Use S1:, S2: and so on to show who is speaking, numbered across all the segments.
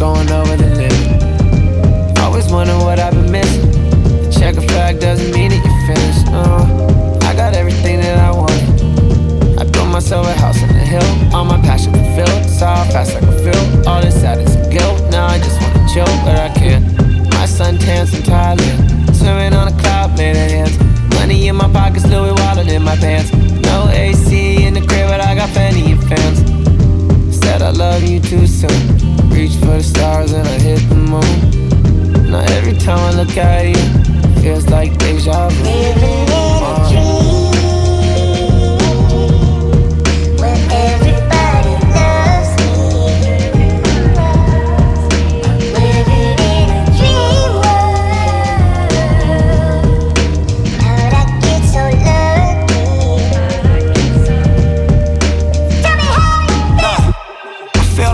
S1: going over the limit. Always wondering what I've been missing. The check a flag doesn't mean that you're finished. No, I got everything that I wanted. I built myself a house on the hill. All my passion fulfilled. Saw fast I can feel All this sadness and guilt. Now I just wanna chill, but I can't. My sun tans from Thailand. Swimming on a cloud made of hands. Money in my pockets, Louis wallet in my pants. No AC in the crib, but I got plenty of fans. Said I love you too soon reach for the stars and I hit the moon. Now every time I look at you, feels like deja vu. Living in a dream.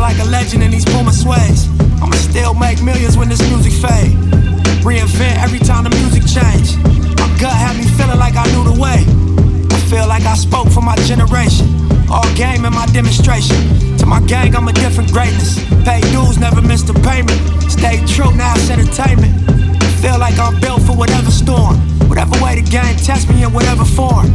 S2: Like a legend in these Puma suedes. I'ma still make millions when this music fade. Reinvent every time the music change. My gut had me feeling like I knew the way. I feel like I spoke for my generation. All game in my demonstration. To my gang, I'm a different greatness. Pay dues, never missed a payment. Stay true, now it's entertainment. Feel like I'm built for whatever storm. Whatever way the game tests me in whatever form.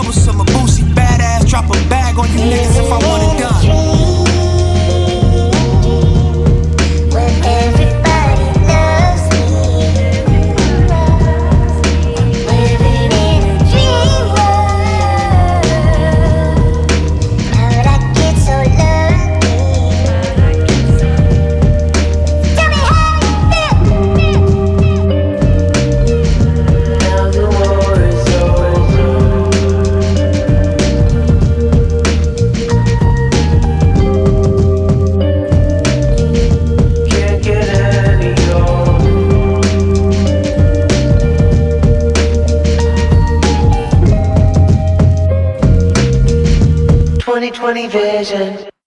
S2: Troublesome, a Boosie Badazz. Drop a bag on you niggas if I want
S1: 2020 vision.